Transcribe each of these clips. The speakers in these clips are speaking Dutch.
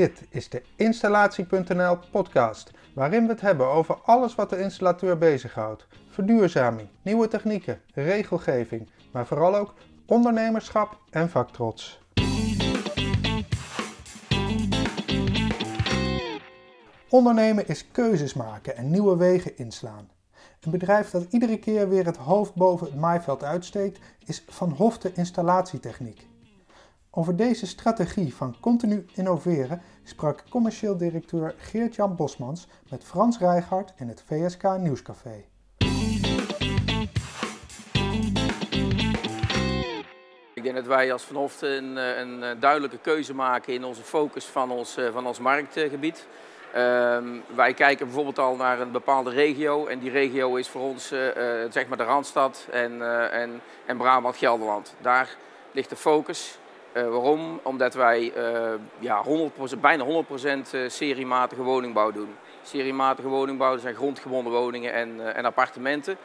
Dit is de Installatie.nl podcast, waarin we het hebben over alles wat de installateur bezighoudt. Verduurzaming, nieuwe technieken, regelgeving, maar vooral ook ondernemerschap en vaktrots. Ondernemen is keuzes maken en nieuwe wegen inslaan. Een bedrijf dat iedere keer weer het hoofd boven het maaiveld uitsteekt, is Van Hofte Installatietechniek. Over deze strategie van continu innoveren sprak commercieel directeur Geert-Jan Bosmans met Frans Rijgaard in het VSK Nieuwscafé. Ik denk dat wij als Van Hofte een, eh, een eh, duidelijke keuze maken in onze focus van ons, eh, van ons marktgebied. Ehm, wij kijken bijvoorbeeld al naar een bepaalde regio en die regio is voor ons zeg maar de Randstad en, en, en Brabant-Gelderland. Daar ligt de focus. Uh, waarom? Omdat wij ja, 100%, bijna 100% seriematige woningbouw doen. Seriematige woningbouw zijn grondgebonden woningen en, en appartementen.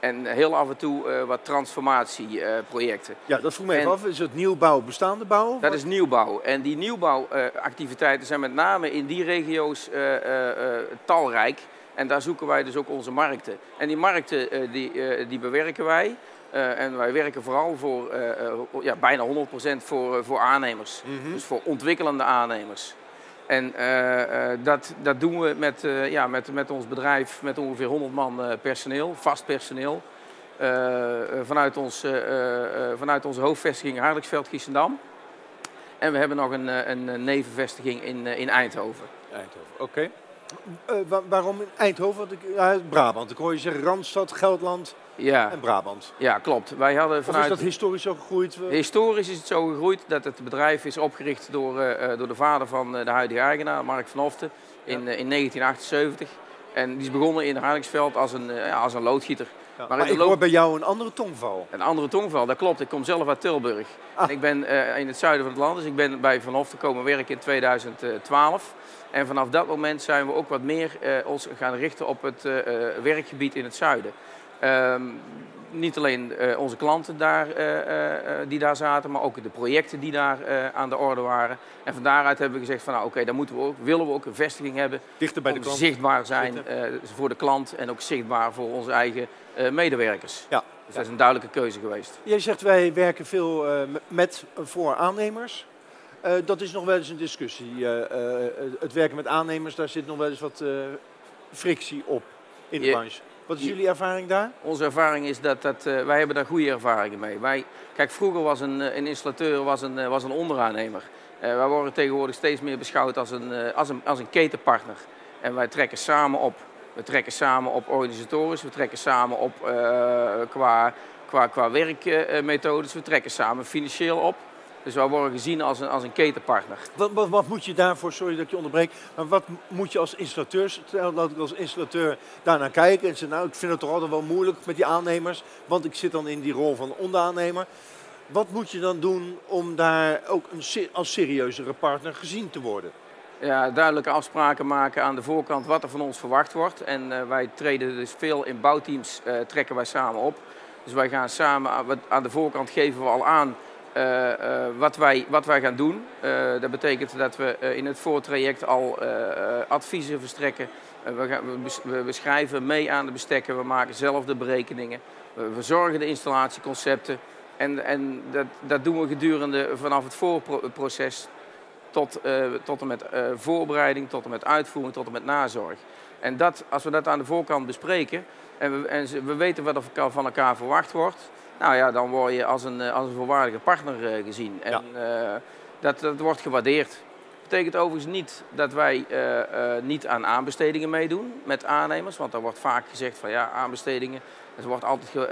En heel af en toe wat transformatieprojecten. ja, dat vroeg me even af. Is het nieuwbouw bestaande bouw? Dat is nieuwbouw. En die nieuwbouwactiviteiten zijn met name in die regio's talrijk. En daar zoeken wij dus ook onze markten. En die markten die, die bewerken wij. En wij werken vooral voor ja, bijna 100% voor, voor aannemers. Mm -hmm. Dus voor ontwikkelende aannemers. En dat, dat doen we met, ja, met, met ons bedrijf met ongeveer 100 man personeel, vast personeel. vanuit, ons, vanuit onze hoofdvestiging Hardingsveld, Giessendam. En we hebben nog een, een nevenvestiging in, in Eindhoven. Eindhoven, oké. Okay. Wa waarom in Eindhoven? Want ik, ja, Brabant. Ik hoor je zeggen Randstad, Gelderland ja. en Brabant. Ja, klopt. Wij hadden vanuit... Of is dat historisch zo gegroeid? Historisch is het zo gegroeid dat het bedrijf is opgericht door, uh, door de vader van de huidige eigenaar, Mark van Hoften, in, ja. uh, in 1978. En die is begonnen in Hardingsveld als een, uh, als een loodgieter. Ja, maar, maar ik loop... hoor bij jou een andere tongval. Een andere tongval, dat klopt. Ik kom zelf uit Tilburg. Ah. Ik ben in het zuiden van het land, dus ik ben bij Van Hoften komen werken in 2012. En vanaf dat moment zijn we ook wat meer ons gaan richten op het werkgebied in het zuiden. Um, niet alleen uh, onze klanten daar, uh, uh, die daar zaten, maar ook de projecten die daar aan de orde waren. En van daaruit hebben we gezegd van nou oké, okay, dan moeten we ook, willen we ook een vestiging hebben. Dichter bij de klant. Zichtbaar zijn voor de klant en ook zichtbaar voor onze eigen medewerkers. Ja. Dus dat is een duidelijke keuze geweest. Jij zegt wij werken veel met voor aannemers. dat is nog wel eens een discussie. het werken met aannemers, daar zit nog wel eens wat frictie op in de branche. Wat is jullie ervaring daar? Onze ervaring is dat, dat uh, wij hebben daar goede ervaringen mee. Wij, kijk, vroeger was een, een installateur was een, was een onderaannemer. Uh, wij worden tegenwoordig steeds meer beschouwd als een, uh, als, een, als een ketenpartner. En wij trekken samen op. We trekken samen op organisatorisch, we trekken samen op qua, qua, qua werkmethodes, we trekken samen financieel op. Dus wij worden gezien als een, als een ketenpartner. Wat, wat, wat, moet je daarvoor, sorry dat ik je onderbreek, maar wat moet je als installateur, dat ik als installateur daarnaar kijk en zeg, nou ik vind het toch altijd wel moeilijk met die aannemers, want ik zit dan in die rol van onderaannemer. Wat moet je dan doen om daar ook een, als serieuzere partner gezien te worden? Ja, duidelijke afspraken maken aan de voorkant wat er van ons verwacht wordt. En uh, wij treden dus veel in bouwteams, uh, trekken wij samen op. Dus wij gaan samen, aan de voorkant geven we al aan wat, wij, wat wij gaan doen. Uh, dat betekent dat we in het voortraject al adviezen verstrekken. we, gaan, we, mee aan de bestekken, we maken zelf de berekeningen. We verzorgen de installatieconcepten. En, en dat, dat doen we gedurende vanaf het voorproces tot, tot en met voorbereiding, tot en met uitvoering, tot en met nazorg. En dat, als we dat aan de voorkant bespreken en we, en we weten wat er van elkaar verwacht wordt, nou ja, dan word je als een, als een volwaardige partner uh, gezien. En ja. uh, dat, dat wordt gewaardeerd. Dat betekent overigens niet dat wij uh, niet aan aanbestedingen meedoen met aannemers. Want er wordt vaak gezegd van ja, aanbestedingen, dat wordt altijd,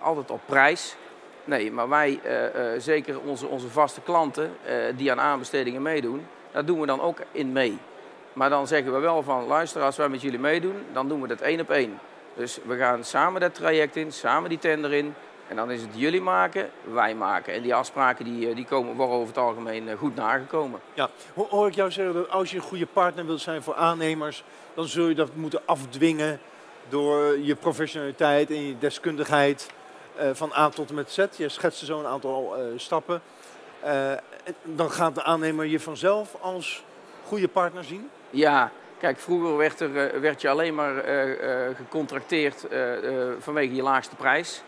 altijd op prijs. Nee, maar wij, zeker onze, onze vaste klanten die aan aanbestedingen meedoen, daar doen we dan ook in mee. Maar dan zeggen we wel van luister, als wij met jullie meedoen, dan doen we dat één op één. Dus we gaan samen dat traject in, samen die tender in. En dan is het jullie maken, wij maken. En die afspraken die, die komen, worden over het algemeen goed nagekomen. Ja, hoor ik jou zeggen dat als je een goede partner wilt zijn voor aannemers, dan zul je dat moeten afdwingen door je professionaliteit en je deskundigheid uh, van A tot en met Z. Je schetste zo een aantal uh, stappen. Uh, dan gaat de aannemer je vanzelf als goede partner zien? Ja, kijk, vroeger werd, er, werd je alleen maar gecontracteerd vanwege je laagste prijs.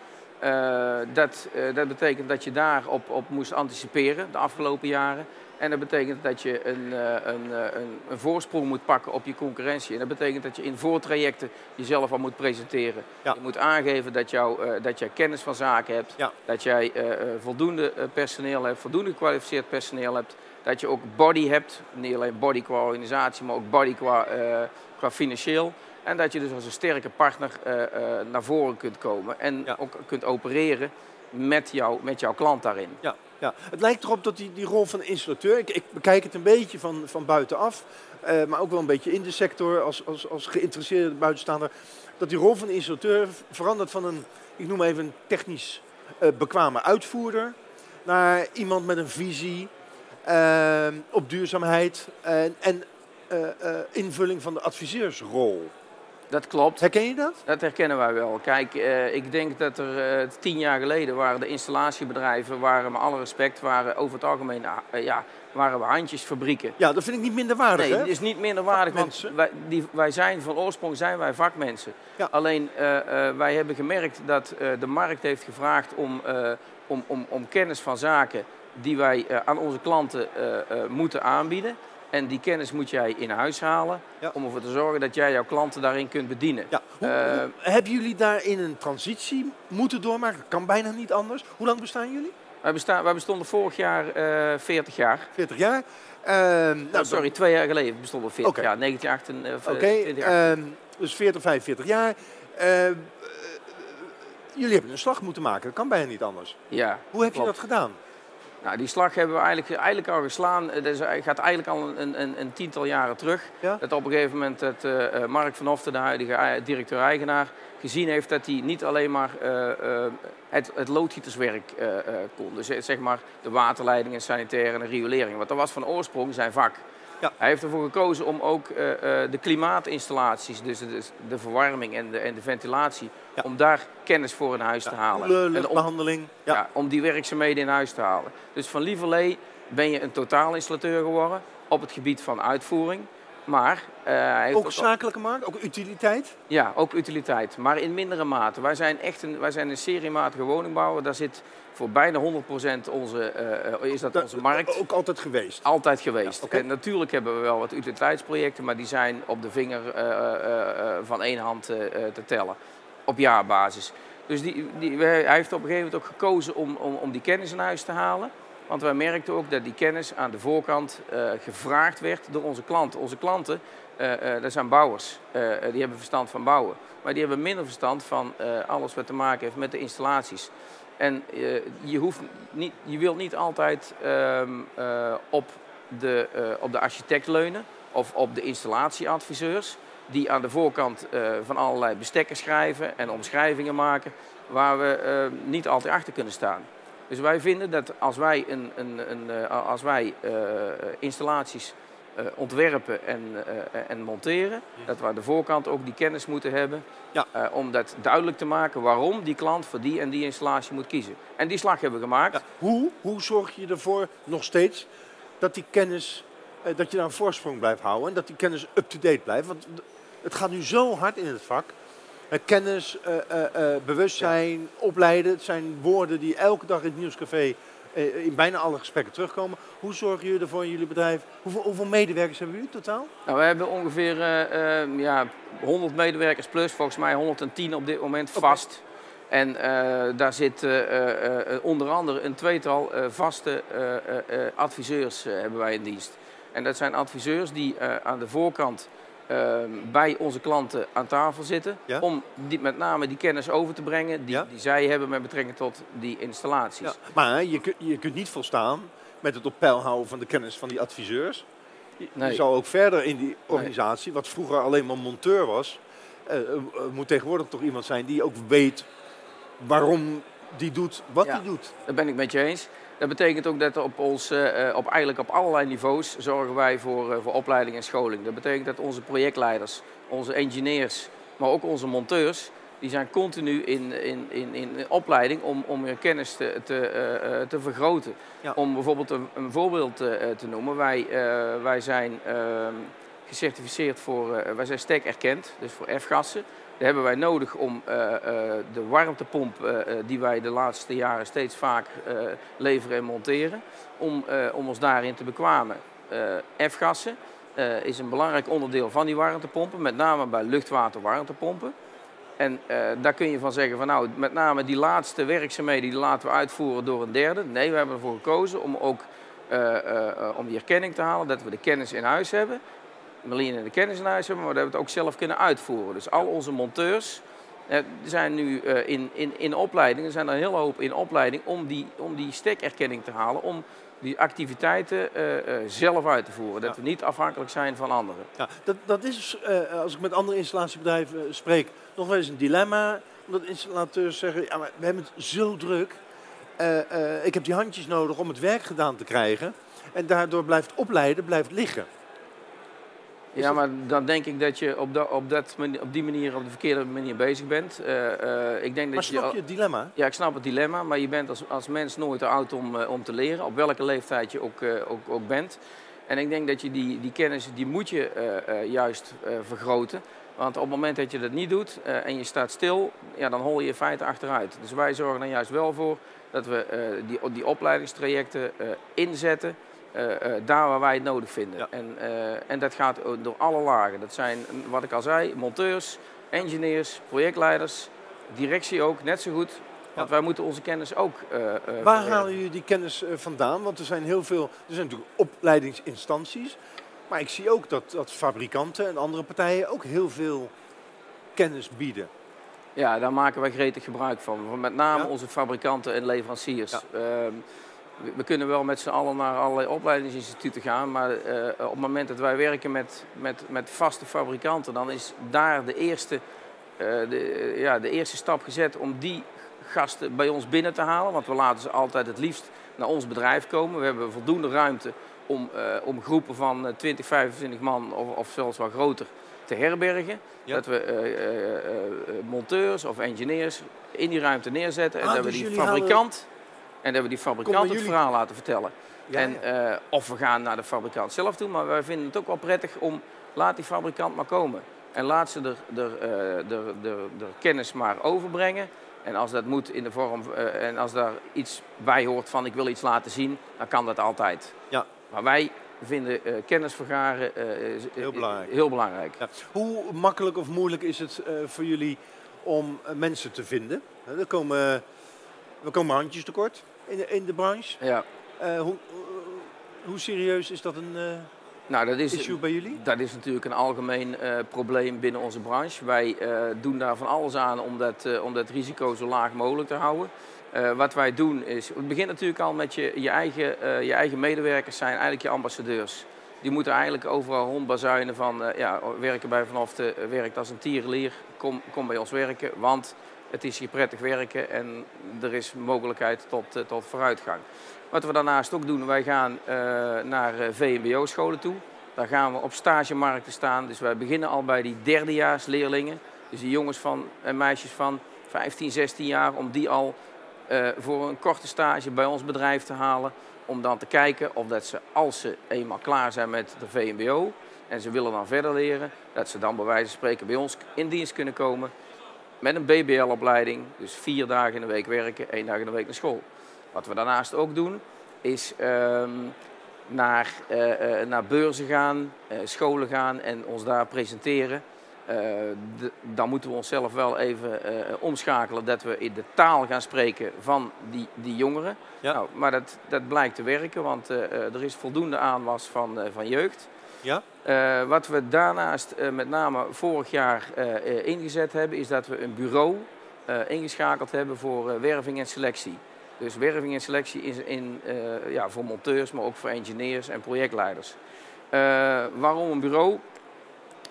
Dat, dat betekent dat je daarop op moest anticiperen de afgelopen jaren. En dat betekent dat je een, eh, een, eh, een, een, voorsprong moet pakken op je concurrentie. En dat betekent dat je in voortrajecten jezelf al moet presenteren. Je moet aangeven dat, jou, dat jij kennis van zaken hebt. Dat jij voldoende personeel hebt, voldoende gekwalificeerd personeel hebt. Dat je ook body hebt. Niet alleen body qua organisatie, maar ook body qua, qua financieel. En dat je dus als een sterke partner naar voren kunt komen. En ook kunt opereren met, jou, met jouw klant daarin. Ja. Ja, het lijkt erop dat die, die rol van installateur, ik, ik bekijk het een beetje van, van buitenaf, uh, maar ook wel een beetje in de sector als, als, als geïnteresseerde buitenstaander, dat die rol van installateur verandert van een, ik noem even een technisch bekwame uitvoerder, naar iemand met een visie op duurzaamheid en invulling van de adviseursrol. Dat klopt. Herken je dat? Dat herkennen wij wel. Kijk, uh, ik denk dat er uh, tien jaar geleden waren de installatiebedrijven, waren met alle respect, waren over het algemeen uh, ja, waren we handjesfabrieken. Ja, dat vind ik niet minder waardig. Nee, het is niet minder waardig, want wij, die, wij zijn van oorsprong zijn wij vakmensen. Ja. Alleen wij hebben gemerkt dat de markt heeft gevraagd om, om, om, om kennis van zaken die wij aan onze klanten moeten aanbieden. En die kennis moet jij in huis halen om ervoor te zorgen dat jij jouw klanten daarin kunt bedienen. Ja. Hoe, uh, hebben jullie daarin een transitie moeten doormaken? Kan bijna niet anders. Hoe lang bestaan jullie? Wij, bestaan, wij bestonden vorig jaar uh, eh, 40 jaar. 40 jaar? Uh, nou, sorry, twee jaar geleden bestonden we 40 okay. jaar. 1928. Oké, okay. uh, dus 40, 45 jaar. Ehm, jullie hebben een slag moeten maken. Dat kan bijna niet anders. Ja, Hoe heb je dat gedaan? Nou, die slag hebben we eigenlijk, eigenlijk al geslaan. Dat gaat eigenlijk al een, een, een tiental jaren terug. Dat op een gegeven moment het, uh, Mark van Hoften, de huidige directeur-eigenaar, gezien heeft dat hij niet alleen maar uh, uh, het, het loodgieterswerk kon. Dus zeg maar de waterleiding en sanitaire en riolering. Want dat was van oorsprong zijn vak. Ja. Hij heeft ervoor gekozen om ook uh, uh, de klimaatinstallaties, dus de, de, verwarming en de, en de ventilatie, ja. om daar kennis voor in huis te halen. luchtbehandeling. Om, ja. om die werkzaamheden in huis te halen. Dus van Lieverlee ben je een totaalinstallateur geworden op het gebied van uitvoering. Maar, uh, ook zakelijke markt, ook utiliteit? Ja, ook utiliteit, maar in mindere mate. Wij zijn echt een, wij zijn een seriematige woningbouwer. Daar zit voor bijna 100% onze, uh, is dat, onze markt. Ook altijd geweest? Altijd geweest. En natuurlijk hebben we wel wat utiliteitsprojecten, maar die zijn op de vinger uh, van één hand te tellen. Op jaarbasis. Dus die, die, hij heeft op een gegeven moment ook gekozen om, om, om die kennis in huis te halen. Want wij merkten ook dat die kennis aan de voorkant uh, gevraagd werd door onze klanten. Onze klanten, uh, uh, dat zijn bouwers. die hebben verstand van bouwen. Maar die hebben minder verstand van alles wat te maken heeft met de installaties. En je, hoeft niet, je wilt niet altijd ehm, op, de, op de architect leunen of op de installatieadviseurs. Die aan de voorkant van allerlei bestekken schrijven en omschrijvingen maken. Waar we niet altijd achter kunnen staan. Dus wij vinden dat als wij, een, een, een, uh, als wij uh, installaties uh, ontwerpen en, en monteren, dat we aan de voorkant ook die kennis moeten hebben. Ja. om dat duidelijk te maken waarom die klant voor die en die installatie moet kiezen. En die slag hebben we gemaakt. Ja. Hoe, hoe zorg je ervoor nog steeds dat die kennis, dat je daar een voorsprong blijft houden en dat die kennis up-to-date blijft? Want het gaat nu zo hard in het vak kennis, uh, uh, bewustzijn, opleiden. Het zijn woorden die elke dag in het nieuwscafé in bijna alle gesprekken terugkomen. Hoe zorgen jullie ervoor in jullie bedrijf? Hoeveel, hoeveel medewerkers hebben jullie totaal? Nou, we hebben ongeveer ja, 100 medewerkers plus, volgens mij 110 op dit moment vast. En daar zit onder andere een tweetal vaste adviseurs hebben wij in dienst. En dat zijn adviseurs die aan de voorkant bij onze klanten aan tafel zitten. Om die, met name die kennis over te brengen die, die zij hebben met betrekking tot die installaties. Ja. Maar je, je kunt niet volstaan met het op peil houden van de kennis van die adviseurs. Je, nee. zou ook verder in die organisatie, wat vroeger alleen maar monteur was, uh, moet tegenwoordig toch iemand zijn die ook weet waarom die doet wat die doet. Dat ben ik met je eens. Dat betekent ook dat op ons, uh, op, eigenlijk op allerlei niveaus zorgen wij voor, uh, voor opleiding en scholing. Dat betekent dat onze projectleiders, onze engineers, maar ook onze monteurs die zijn continu in, in, in, in opleiding om, om hun kennis te, te, eh, eh, te vergroten. Ja. Om bijvoorbeeld een, een voorbeeld eh, te noemen. Wij, eh, wij zijn ehm, gecertificeerd voor, eh, wij zijn STEC erkend, dus voor F-gassen. Hebben wij nodig om eh, eh, de warmtepomp eh, die wij de laatste jaren steeds vaak leveren en monteren, om, om ons daarin te bekwamen. F-gassen is een belangrijk onderdeel van die warmtepompen, met name bij luchtwater warmtepompen. En daar kun je van zeggen van nou, met name die laatste werkzaamheden die laten we uitvoeren door een derde. Nee, we hebben ervoor gekozen om ook om die erkenning te halen, dat we de kennis in huis hebben. Marlene en de kennis in huis hebben, maar dat we het ook zelf kunnen uitvoeren. Dus al onze monteurs eh, zijn nu eh, in, in, in opleiding, er zijn er een hele hoop in opleiding om die, om die stekerkenning te halen, om die activiteiten eh, zelf uit te voeren. Dat Ja. we niet afhankelijk zijn van anderen. Ja, dat, dat is, als ik met andere installatiebedrijven spreek, nog wel eens een dilemma. Omdat installateurs zeggen, ja, maar we hebben het zo druk. Ik heb die handjes nodig om het werk gedaan te krijgen. En daardoor blijft opleiden, blijft liggen. Is Ja, maar dan denk ik dat je op, op, dat, op die manier op de verkeerde manier bezig bent. Eh, eh, ik denk Maar dat je, snap al- je het dilemma? Ja, ik snap het dilemma, maar je bent als, als mens nooit te oud om, eh, om te leren, op welke leeftijd je ook, ook, ook bent. En ik denk dat je die, die kennis, die moet je juist vergroten. Want op het moment dat je dat niet doet en je staat stil, ja, dan hol je in feite achteruit. Dus wij zorgen er juist wel voor dat we die, die opleidingstrajecten inzetten daar waar wij het nodig vinden. Ja. En, eh, en dat gaat door alle lagen. Dat zijn, wat ik al zei, monteurs, engineers, projectleiders, directie ook, net zo goed. Want wij moeten onze kennis ook. eh, eh, Waar halen jullie die kennis eh, vandaan? Want er zijn heel veel, er zijn natuurlijk opleidingsinstanties. Maar ik zie ook dat, dat fabrikanten en andere partijen ook heel veel kennis bieden. Ja, daar maken wij gretig gebruik van. Met name Ja? onze fabrikanten en leveranciers. Ja. We, kunnen wel met z'n allen naar allerlei opleidingsinstituten gaan, maar eh, op het moment dat wij werken met, met, met vaste fabrikanten, dan is daar de eerste, eh, de, ja, de eerste stap gezet om die gasten bij ons binnen te halen. Want we laten ze altijd het liefst naar ons bedrijf komen. We hebben voldoende ruimte om, eh, om groepen van eh, 20, 25 man of, of zelfs wat groter te herbergen. Ja. Dat we eh, eh, eh, monteurs of engineers in die ruimte neerzetten. En Ah, dat we dus die fabrikant, en we die fabrikant het verhaal laten vertellen. Ja, en, ja. eh, of we gaan naar de fabrikant zelf toe. Maar wij vinden het ook wel prettig om, laat die fabrikant maar komen. En laat ze er, er, eh, kennis maar overbrengen. En als dat moet in de vorm, eh, en als daar iets bij hoort van ik wil iets laten zien, dan kan dat altijd. Ja. Maar wij vinden eh, kennis vergaren Heel belangrijk. heel belangrijk. Ja. Hoe makkelijk of moeilijk is het voor jullie om mensen te vinden? Er komen, we komen handjes tekort in de, in de branche. Ja. Eh, hoe, hoe serieus is dat een eh, Nou, dat is, issue bij jullie? Dat is natuurlijk een algemeen eh, probleem binnen onze branche. Wij doen daar van alles aan om dat, om dat risico zo laag mogelijk te houden. Wat wij doen is, het begint natuurlijk al met je, je, eigen, je eigen medewerkers zijn eigenlijk je ambassadeurs. Die moeten eigenlijk overal rondbazuinen van, ja, werken bij Vanaf de werkt als een tierenlier, kom, kom bij ons werken, want het is hier prettig werken en er is mogelijkheid tot, eh, tot vooruitgang. Wat we daarnaast ook doen, wij gaan eh, naar eh, VMBO-scholen toe. Daar gaan we op stagemarkten staan. Dus wij beginnen al bij die derdejaarsleerlingen. Dus die jongens van, en meisjes van 15, 16 jaar, om die al voor een korte stage bij ons bedrijf te halen. Om dan te kijken of dat ze, als ze eenmaal klaar zijn met de VMBO en ze willen dan verder leren, dat ze dan bij wijze van spreken bij ons in dienst kunnen komen met een BBL-opleiding. Dus vier dagen in de week werken, één dag in de week naar school. Wat we daarnaast ook doen, is ehm, naar, eh, eh, naar beurzen gaan, eh, scholen gaan en ons daar presenteren. De- dan moeten we onszelf wel even omschakelen dat we in de taal gaan spreken van die, die jongeren. Ja. Nou, maar dat, dat blijkt te werken, want er is voldoende aanwas van, van jeugd. Ja? Eh, wat we daarnaast eh, met name vorig jaar eh, ingezet hebben, is dat we een bureau ingeschakeld hebben voor werving en selectie. Dus werving en selectie is in, ja, voor monteurs, maar ook voor engineers en projectleiders. Waarom een bureau?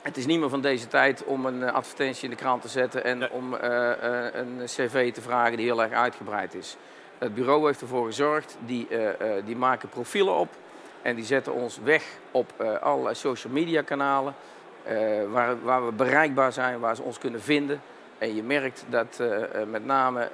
Het is niet meer van deze tijd om een advertentie in de krant te zetten en Nee. om een cv te vragen die heel erg uitgebreid is. Het bureau heeft ervoor gezorgd, die, die maken profielen op en die zetten ons weg op eh, allerlei social media kanalen. eh, waar, waar we bereikbaar zijn, waar ze ons kunnen vinden. En je merkt dat met name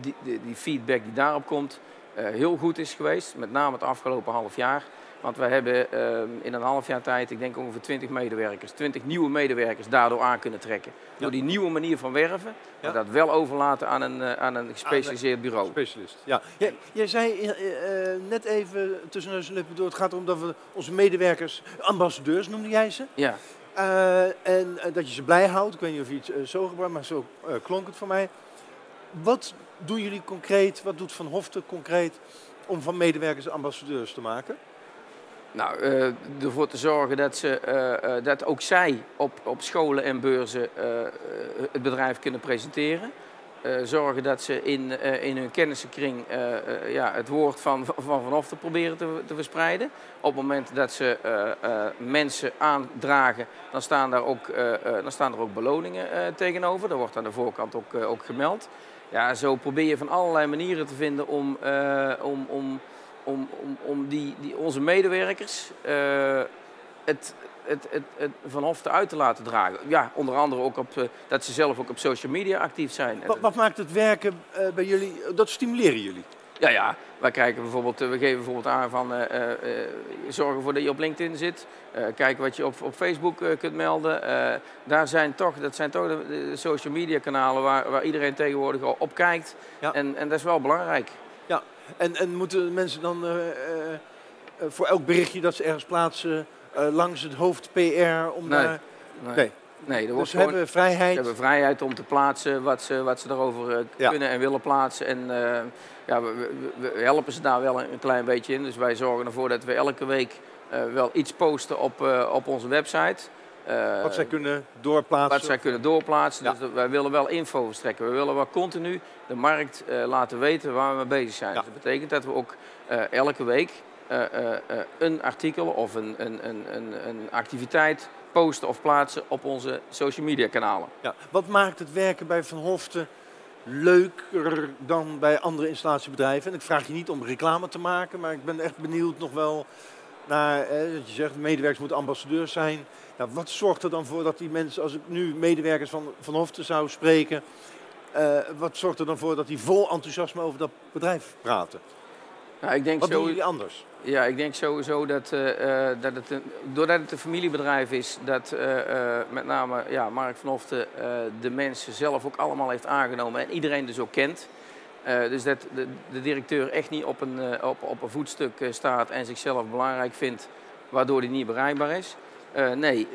die, die, feedback die daarop komt heel goed is geweest. Met name het afgelopen half jaar. Want we hebben ehm, in een half jaar tijd, ik denk ongeveer 20 medewerkers, 20 nieuwe medewerkers daardoor aan kunnen trekken. Door die nieuwe manier van werven, maar dat wel overlaten aan een, aan een gespecialiseerd bureau. Specialist, ja. Jij, jij zei uh, net even tussen neus en lippen door, het gaat erom dat we onze medewerkers, ambassadeurs noemde jij ze? Ja. en dat je ze blij houdt. Ik weet niet of je het zo gebruikt, maar zo klonk het voor mij. Wat doen jullie concreet, wat doet Van Hofte concreet om van medewerkers ambassadeurs te maken? Nou, uh, ervoor te zorgen dat, ze, uh, uh, dat ook zij op, op scholen en beurzen het bedrijf kunnen presenteren. zorgen dat ze in, in hun kennissenkring ja, het woord van Van Vanaf te proberen te, te verspreiden. Op het moment dat ze mensen aandragen, dan staan, daar ook, dan staan er ook beloningen tegenover. Dat wordt aan de voorkant ook, ook gemeld. Ja, zo probeer je van allerlei manieren te vinden om, om, om om, om, om die, die, onze medewerkers uh, het, het, het, het van Hofte uit te laten dragen. Ja, onder andere ook op, uh, dat ze zelf ook op social media actief zijn. Wat, wat maakt het werken uh, bij jullie, dat stimuleren jullie? Ja, ja. Wij kijken bijvoorbeeld, we geven bijvoorbeeld aan van zorg ervoor dat je op LinkedIn zit. kijk wat je op, op Facebook kunt melden. daar zijn toch, dat zijn toch de, de, social media kanalen waar, waar iedereen tegenwoordig op kijkt. Ja. En, en dat is wel belangrijk. En, en moeten mensen dan uh, uh, voor elk berichtje dat ze ergens plaatsen langs het hoofd PR om nee. daar... Nee. nee. nee dus ze hebben vrijheid. Ze hebben vrijheid om te plaatsen wat ze, wat ze erover ja. kunnen en willen plaatsen. En ja, we, we, we, helpen ze daar wel een, klein beetje in. Dus wij zorgen ervoor dat we elke week wel iets posten op, op onze website. Uh, wat zij kunnen doorplaatsen. Wat zij kunnen doorplaatsen. Ja. Dus wij willen wel info verstrekken. We willen wel continu de markt uh, laten weten waar we mee bezig zijn. Ja. Dus dat betekent dat we ook uh, elke week een artikel of een, een, een, een, activiteit posten of plaatsen op onze social media kanalen. Ja. Wat maakt het werken bij Van Hoften leuker dan bij andere installatiebedrijven? En ik vraag je niet om reclame te maken, maar ik ben echt benieuwd nog wel naar, eh, dat je zegt, medewerkers moeten ambassadeurs zijn. Nou, wat zorgt er dan voor dat die mensen, als ik nu medewerkers van, van Hoften zou spreken, uh, wat zorgt er dan voor dat die vol enthousiasme over dat bedrijf praten? Nou, ik denk wat zo, doen jullie anders? Ja, ik denk sowieso dat, uh, dat het een, doordat het een familiebedrijf is, dat uh, met name ja, Mark van Hoften de mensen zelf ook allemaal heeft aangenomen en iedereen dus ook kent. Uh, dus dat de, de, directeur echt niet op een, uh, op, op een voetstuk uh, staat en zichzelf belangrijk vindt, waardoor hij niet bereikbaar is. nee,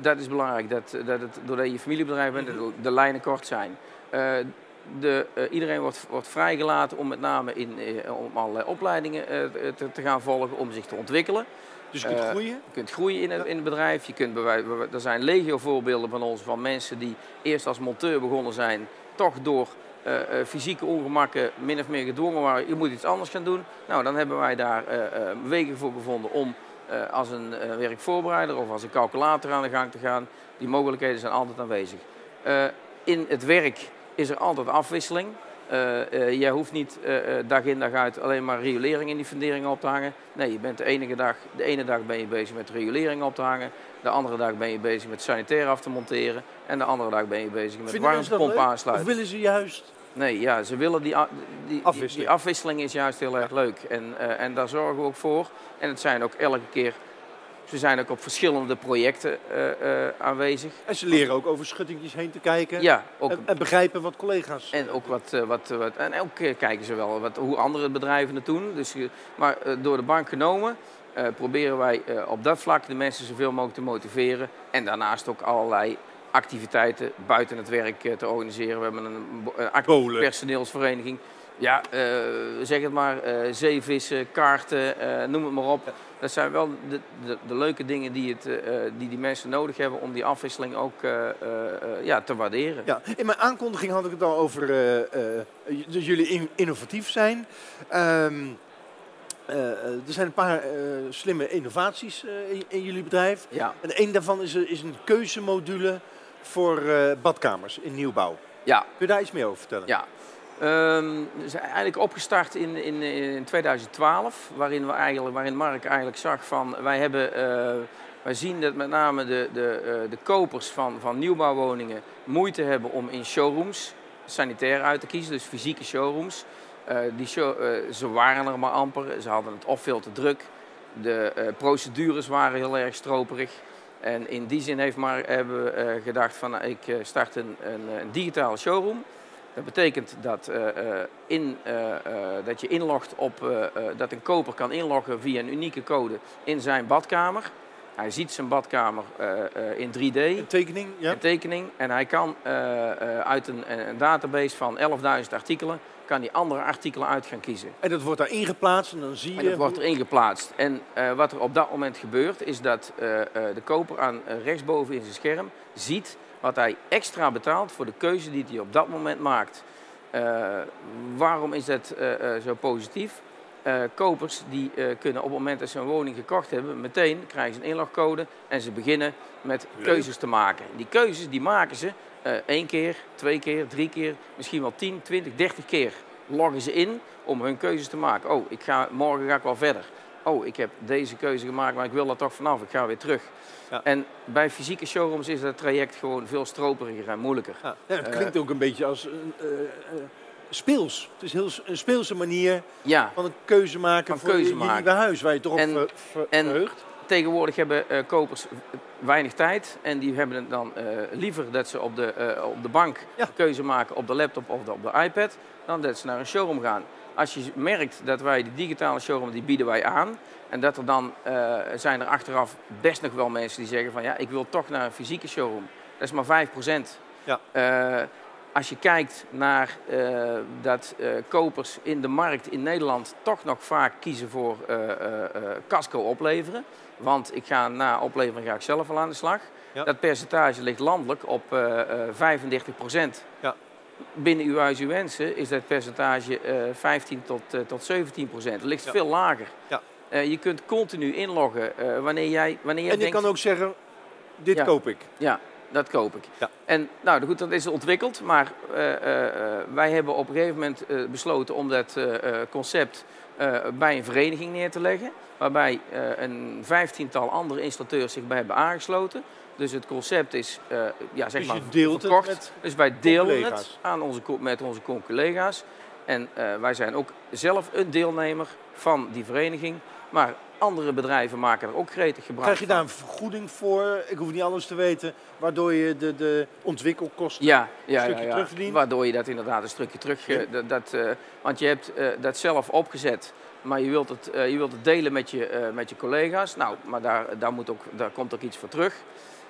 dat is belangrijk, dat, dat het, doordat je familiebedrijf bent, de, de lijnen kort zijn. De, iedereen wordt, wordt vrijgelaten om met name in, om allerlei opleidingen te, te, gaan volgen, om zich te ontwikkelen. Dus je kunt groeien? Je kunt groeien in het, in het bedrijf. Je kunt, er zijn legio voorbeelden van ons, van mensen die eerst als monteur begonnen zijn, toch door uh, fysieke ongemakken min of meer gedwongen waren, je moet iets anders gaan doen. Nou, dan hebben wij daar uh, wegen voor gevonden om als een werkvoorbereider of als een calculator aan de gang te gaan. Die mogelijkheden zijn altijd aanwezig. in het werk is er altijd afwisseling. jij hoeft niet dag in dag uit alleen maar riolering in die funderingen op te hangen. Nee, je bent de, enige dag, de ene dag ben je bezig met riolering op te hangen. De andere dag ben je bezig met sanitair af te monteren. En de andere dag ben je bezig met warmtepomp aansluiten. Of willen ze juist Nee, ja, ze willen die, die, afwisseling. Die, afwisseling is juist heel erg leuk. En, uh, en daar zorgen we ook voor. En het zijn ook elke keer, ze zijn ook op verschillende projecten uh, uh, aanwezig. En ze leren ook over schuttingjes heen te kijken. Ja, ook, en, en begrijpen wat collega's. En ook wat, wat, wat en ook kijken ze wel wat, hoe andere bedrijven het doen. Dus, maar door de bank genomen. proberen wij op dat vlak de mensen zoveel mogelijk te motiveren. En daarnaast ook allerlei activiteiten buiten het werk eh, te organiseren. We hebben een, actieve personeelsvereniging. Ja, uh, zeg het maar, uh, zeevissen, kaarten, uh, noem het maar op. Dat zijn wel de, de, de leuke dingen die, het, die die mensen nodig hebben om die afwisseling ook ja, te waarderen. Ja, in mijn aankondiging had ik het al over dat jullie innovatief zijn. Um, er zijn een paar slimme innovaties in, in, jullie bedrijf. Ja. En een daarvan is, is een keuzemodule voor uh, badkamers in nieuwbouw. Ja. Kun je daar iets meer over vertellen? Ja. Um, zijn eigenlijk opgestart in, in, in 2012, waarin, we eigenlijk, waarin Mark eigenlijk zag van wij hebben uh, Wij zien dat met name de, de, eh, de kopers van, van nieuwbouwwoningen moeite hebben om in showrooms sanitair uit te kiezen, dus fysieke showrooms. Eh, die show, eh, ze waren er maar amper, ze hadden het of veel te druk. De eh, procedures waren heel erg stroperig. En in die zin heeft maar, hebben we eh, gedacht van nou, ik eh, start een, een, een digitale showroom. Dat betekent dat, eh, eh, in, eh, eh, dat je inlogt op, eh, eh, dat een koper kan inloggen via een unieke code in zijn badkamer. Hij ziet zijn badkamer eh, eh, in 3D, Een tekening, ja. een tekening. En hij kan eh, eh, uit een, een database van 11.000 artikelen, kan hij andere artikelen uit gaan kiezen. En dat wordt daar ingeplaatst en dan zie je... En dat wordt hoe- erin geplaatst. En eh, wat er op dat moment gebeurt, is dat eh, eh, de koper aan rechtsboven in zijn scherm ziet wat hij extra betaalt voor de keuze die hij op dat moment maakt. Waarom is dat zo positief? Kopers die kunnen op het moment dat ze een woning gekocht hebben, meteen krijgen ze een inlogcode en ze beginnen met keuzes te maken. Die keuzes die maken ze eh één keer, twee keer, drie keer, misschien wel 10, 20, 30 keer loggen ze in om hun keuzes te maken. Oh, ik ga, morgen ga ik wel verder. Oh, ik heb deze keuze gemaakt, maar ik wil er toch vanaf. Ik ga weer terug. Ja. En bij fysieke showrooms is dat traject gewoon veel stroperiger en moeilijker. Ja, het Eh, klinkt ook een beetje als een, eh, eh, speels. Het is heel, een speelse manier Ja, van een keuze maken Van voor keuze je, maken. huis, waar je toch op En- ver- ver- en- verheugt. Tegenwoordig hebben eh, kopers weinig tijd. En die hebben het dan eh, liever dat ze op de, eh, op de bank Ja. keuze maken op de laptop of op de iPad. Dan dat ze naar een showroom gaan. Als je merkt dat wij die digitale showroom, die bieden wij aan. En dat er dan zijn er achteraf best nog wel mensen die zeggen van ja, ik wil toch naar een fysieke showroom. Dat is maar 5%. Ja. Als je kijkt naar dat kopers in de markt in Nederland toch nog vaak kiezen voor casco opleveren. Want ik ga na oplevering ga ik zelf al aan de slag. Ja. Dat percentage ligt landelijk op eh eh 35 procent. Ja. Binnen uw huis, uw wensen is dat percentage eh 15 tot, eh, tot 17 procent. Het ligt Ja. veel lager. Ja. Eh, je kunt continu inloggen eh, wanneer jij, wanneer jij En je denkt... kan ook zeggen, dit koop ik. Ja, dat koop ik. Ja. En nou goed, dat is ontwikkeld, maar eh, eh, eh, wij hebben op een gegeven moment eh, besloten om dat eh, eh, concept eh, bij een vereniging neer te leggen. Waarbij eh, een vijftiental andere installateurs zich bij hebben aangesloten. Dus het concept is eh, ja, zeg Dus maar deelt het verkocht. dus wij delen het aan onze, met onze collega's. En eh, wij zijn ook zelf een deelnemer van die vereniging. Maar andere bedrijven maken er ook gretig gebruik Krijg je van. daar een vergoeding voor? Ik hoef niet alles te weten. Waardoor je de, de ontwikkelkosten... Ja, ja, stukje ja, ja. terugverdient. waardoor je dat inderdaad een stukje terug... eh, Ja. dat, dat, eh, want je hebt eh, dat zelf opgezet, maar je wilt het, je wilt het delen met je, met je collega's. Nou, maar daar, daar, moet ook, daar komt ook iets voor terug.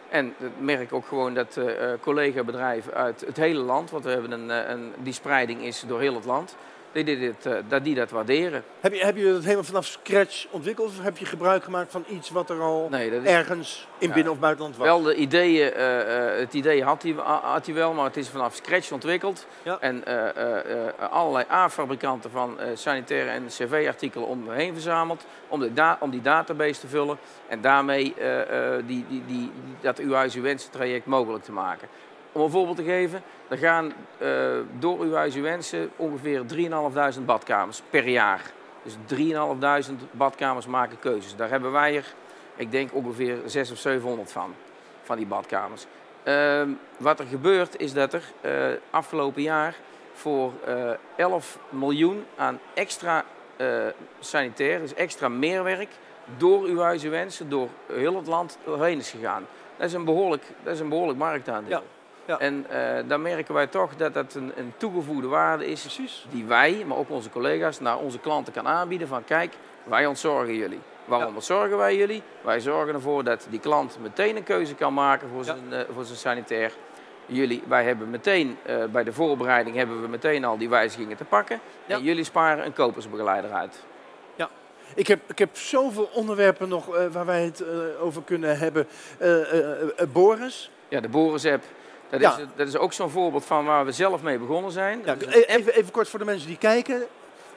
En ik merk ook gewoon dat collega-bedrijven uit het hele land, want we hebben een, een, die spreiding is door heel het land, die, dit, eh, dat die dat waarderen. Heb je, heb je dat helemaal vanaf scratch ontwikkeld? Of heb je gebruik gemaakt van iets wat er al Nee, dat is ergens in Ja. binnen- of buitenland was? Wel, de ideeën, eh, eh, het idee had hij, had hij wel, maar het is vanaf scratch ontwikkeld. Ja. En allerlei A-fabrikanten van sanitaire en cv-artikelen om me heen verzameld. Om, de om die database te vullen. En daarmee die, die, die, dat uw huis uw wensen traject mogelijk te maken. Om een voorbeeld te geven, er gaan eh, door uw huis uw wensen ongeveer 3.500 badkamers per jaar. Dus 3.500 badkamers maken keuzes. Daar hebben wij er, ik denk ongeveer 600 of 700 van, van die badkamers. Ehm, wat er gebeurt is dat er eh, afgelopen jaar voor eh 11 miljoen aan extra eh, sanitair, dus extra meerwerk, door uw huis uw wensen, door heel het land doorheen is gegaan. Dat is een behoorlijk, dat is een behoorlijk marktaandeel. Ja. En eh dan merken wij toch dat dat een, een toegevoegde waarde is Precies. die wij, maar ook onze collega's, naar onze klanten kan aanbieden van kijk, wij ontzorgen jullie. Waarom Ja. ontzorgen wij jullie? Wij zorgen ervoor dat die klant meteen een keuze kan maken voor, Ja. zijn, eh, voor zijn sanitair. Jullie, wij hebben meteen, eh, bij de voorbereiding hebben we meteen al die wijzigingen te pakken. Ja. En jullie sparen een kopersbegeleider uit. Ik heb, ik heb zoveel onderwerpen nog waar wij het over kunnen hebben. Boris, Ja, de Boris-app, dat, Ja. is, dat is ook zo'n voorbeeld van waar we zelf mee begonnen zijn. ja, een e- even, even kort voor de mensen die kijken.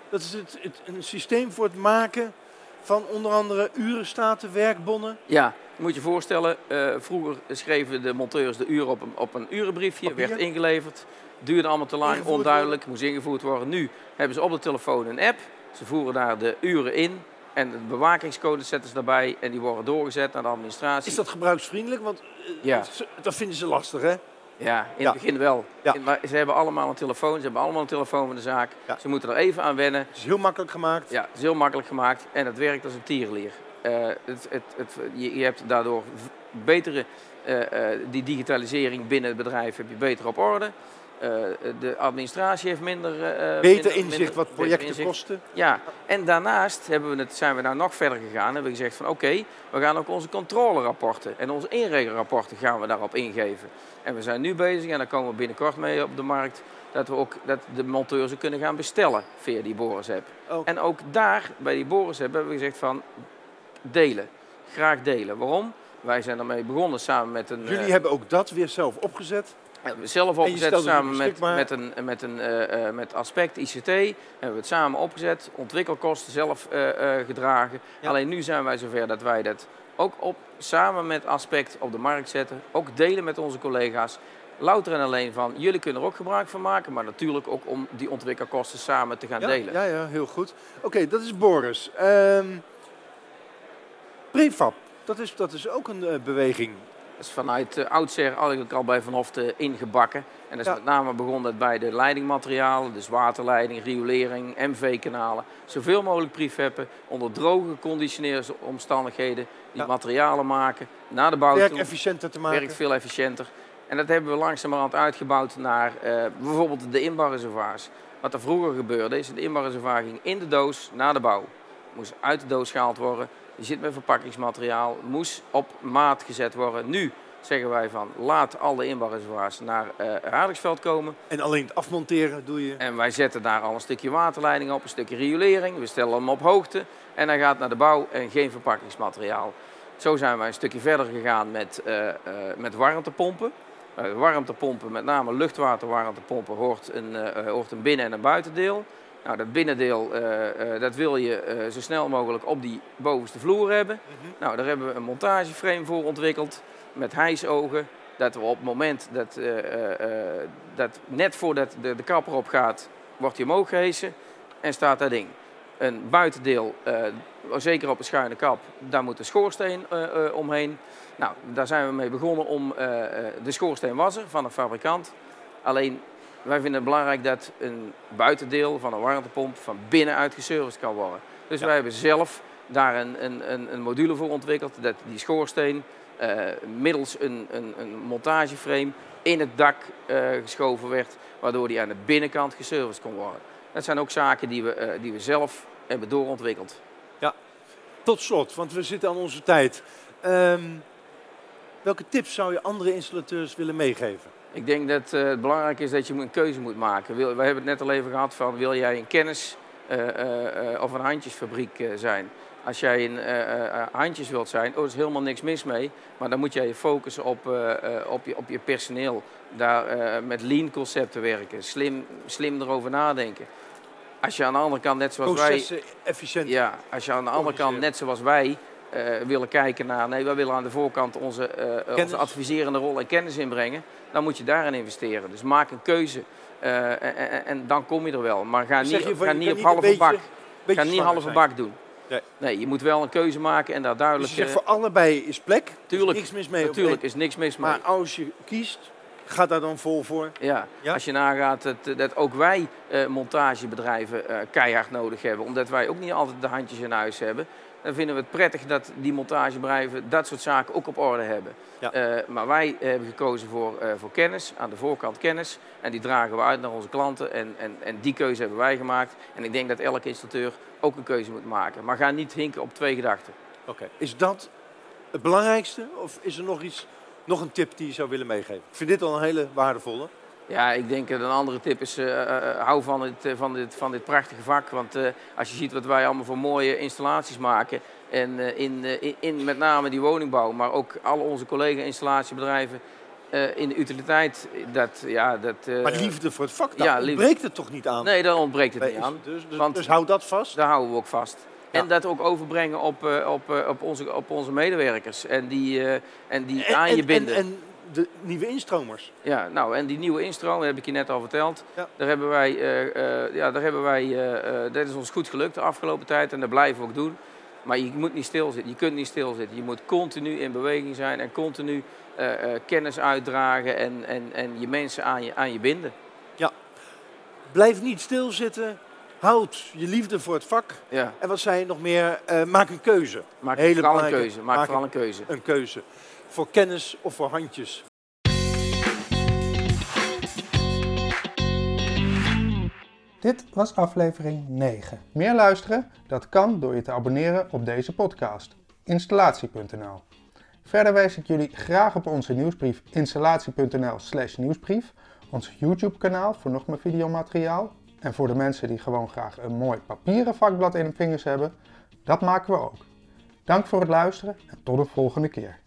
Dat is het, het, een systeem voor het maken van onder andere urenstaten, werkbonnen. Ja, moet je voorstellen, eh, vroeger schreven de monteurs de uren op een, op een urenbriefje, Papier. werd ingeleverd. Duurde allemaal te lang, Ingevoerd onduidelijk, moest ingevoerd worden. Nu hebben ze op de telefoon een app. Ze voeren daar de uren in En de bewakingscodes zetten ze daarbij en die worden doorgezet naar de administratie. Is dat gebruiksvriendelijk? Want eh, Ja. dat vinden ze lastig, hè? Ja, in Ja. het begin wel. Ja. In- maar ze hebben allemaal een telefoon, ze hebben allemaal een telefoon van de zaak. Ja. Ze moeten er even aan wennen. Het is heel makkelijk gemaakt. Ja, het is heel makkelijk gemaakt en het werkt als een tierenlier. Eh, het, het, het, je, je hebt daardoor betere, eh, eh, die digitalisering binnen het bedrijf heb je beter op orde. Eh, de administratie heeft minder... eh, Beter minder- inzicht minder- wat beter projecten inzicht. kosten. Ja, en daarnaast hebben we het, zijn we nou nog verder gegaan. Hebben we gezegd van oké, we gaan ook onze controlerapporten en onze inregelrapporten gaan we daarop ingeven. En we zijn nu bezig, en daar komen we binnenkort mee op de markt, dat we ook dat de monteurs kunnen gaan bestellen via die Boris-app. Oh. En ook daar, bij die Boris-app, hebben we gezegd van delen. Graag delen. Waarom? Wij zijn ermee begonnen samen met een... Jullie eh, hebben ook dat weer zelf opgezet. Zelf opgezet samen met, met, een, met, een, eh, eh, met Aspect ICT. Hebben we het samen opgezet. Ontwikkelkosten zelf eh, eh, gedragen. Ja. Alleen nu zijn wij zover dat wij dat ook op, samen met Aspect op de markt zetten. Ook delen met onze collega's. Louter en alleen van, jullie kunnen er ook gebruik van maken. Maar natuurlijk ook om die ontwikkelkosten samen te gaan Ja, delen. ja, ja, heel goed. Oké, dat is Boris. Ehm prefab, dat is, dat is ook een eh, beweging. Dat is vanuit uh, oudsher eigenlijk al bij Van Hofte ingebakken. En dat is Ja. met name begonnen bij de leidingmaterialen, dus waterleiding, riolering, MV-kanalen. Zoveel mogelijk prefabben onder droge conditioneringsomstandigheden. Die Ja. materialen maken, naar de bouw Werk toe. efficiënter te maken. Werkt veel efficiënter. En dat hebben we langzamerhand uitgebouwd naar eh, bijvoorbeeld de inbouwreservoirs. Wat er vroeger gebeurde is, de inbouwreservoir ging in de doos naar de bouw. Moest uit de doos gehaald worden. Je zit met verpakkingsmateriaal. Moest op maat gezet worden. Nu zeggen wij van laat alle inbouwreservoirs naar Hardingsveld komen. En alleen het afmonteren doe je. En wij zetten daar al een stukje waterleiding op, een stukje riolering. We stellen hem op hoogte en hij gaat naar de bouw en geen verpakkingsmateriaal. Zo zijn wij een stukje verder gegaan met, eh, eh, met warmtepompen. Warmtepompen, met name luchtwaterwarmtepompen, hoort een, hoort een binnen- en een buitendeel. Nou, dat binnendeel eh, eh, dat wil je eh, zo snel mogelijk op die bovenste vloer hebben. Nou, daar hebben we een montageframe voor ontwikkeld met hijsogen. Dat we op het moment dat, dat net voordat de, de kap erop gaat, wordt hij omhoog gehesen en staat dat ding. Een buitendeel, zeker op een schuine kap, daar moet een schoorsteen omheen. Nou, daar zijn we mee begonnen om de schoorsteen was er van de fabrikant. Alleen wij vinden het belangrijk dat een buitendeel van een warmtepomp van binnenuit geserviced kan worden. Dus Ja. wij hebben zelf daar een, een, een, module voor ontwikkeld dat die schoorsteen eh, middels een, een, een montageframe in het dak eh, geschoven werd, waardoor die aan de binnenkant geserviced kon worden. Dat zijn ook zaken die we, eh, die we zelf hebben doorontwikkeld. Tot slot, want we zitten aan onze tijd. Ehm, welke tips zou je andere installateurs willen meegeven? Ik denk dat eh, het belangrijk is dat je een keuze moet maken. Wil, we hebben het net al even gehad van wil jij een kennis eh, eh, of een handjesfabriek zijn. Als jij een handjes wilt zijn, oh, er is helemaal niks mis mee. Maar dan moet jij je focussen op, op, je, op je personeel. Daar met lean concepten werken, slim, slim erover nadenken. Als je aan de andere kant, net zoals wij, efficiënt. ja, als je aan de andere kant, net zoals wij, willen kijken naar... Nee, wij willen aan de voorkant onze, eh, Kennis. onze adviserende rol en kennis inbrengen. Dan moet je daarin investeren. Dus maak een keuze. eh, en, en, dan kom je er wel. Maar ga Zeg niet, je ga niet op halve beetje- bak. beetje Ga niet halve bak doen. Nee. Nee, je moet wel een keuze maken en daar Dus duidelijk... je zegt eh, voor allebei is plek. tuurlijk, niks mis mee. natuurlijk is niks mis mee. Maar als je kiest, ga daar dan vol voor. Ja, Ja? als je nagaat dat, dat ook wij eh, montagebedrijven eh, keihard nodig hebben, omdat wij ook niet altijd de handjes in huis hebben, dan vinden we het prettig dat die montagebedrijven dat soort zaken ook op orde hebben. Ja. Eh, maar wij hebben gekozen voor, eh, voor kennis, aan de voorkant kennis, en die dragen we uit naar onze klanten en, en, en die keuze hebben wij gemaakt. En ik denk dat elke installateur ook een keuze moet maken. Maar ga niet hinken op twee gedachten. Oké. Is dat het belangrijkste? Of is er nog iets, nog een tip die je zou willen meegeven? Ik vind dit al een hele waardevolle. Ja, ik denk dat een andere tip is, eh, eh, hou van, het, eh, van, dit, van dit prachtige vak. Want als je ziet wat wij allemaal voor mooie installaties maken. En in, in, in met name die woningbouw, maar ook al onze collega-installatiebedrijven in de utiliteit. Dat, ja, dat, Maar liefde voor het vak, daar ja, ontbreekt het toch niet aan? Nee, daar ontbreekt het Nee, niet aan. Dus, dus, Want- dus hou dat vast. Daar houden we ook vast. Ja. En dat ook overbrengen op, op, op, onze, op onze medewerkers. En die, en die En- aan je binden. En, en de nieuwe instromers. Ja, nou, en die nieuwe instroom, heb ik je net al verteld. Ja. Daar hebben wij, eh, eh, ja, daar hebben wij eh, eh, dat is ons goed gelukt de afgelopen tijd en dat blijven we ook doen. Maar je moet niet stilzitten. Je kunt niet stilzitten. Je moet continu in beweging zijn en continu eh, eh, kennis uitdragen en, en, en je mensen aan je, aan je binden. Ja. Blijf niet stilzitten. Houd je liefde voor het vak. Ja. En wat zei je nog meer? Eh, maak een keuze. Maak Hele vooral een keuze. Maak, maak vooral een keuze. Een keuze. Voor kennis of voor handjes. Dit was aflevering 9. Meer luisteren? Dat kan door je te abonneren op deze podcast. Installatie.nl Verder wijs ik jullie graag op onze nieuwsbrief installatie.nl slash nieuwsbrief, ons YouTube kanaal voor nog meer videomateriaal en voor de mensen die gewoon graag een mooi papieren vakblad in hun vingers hebben, dat maken we ook. Dank voor het luisteren en tot de volgende keer.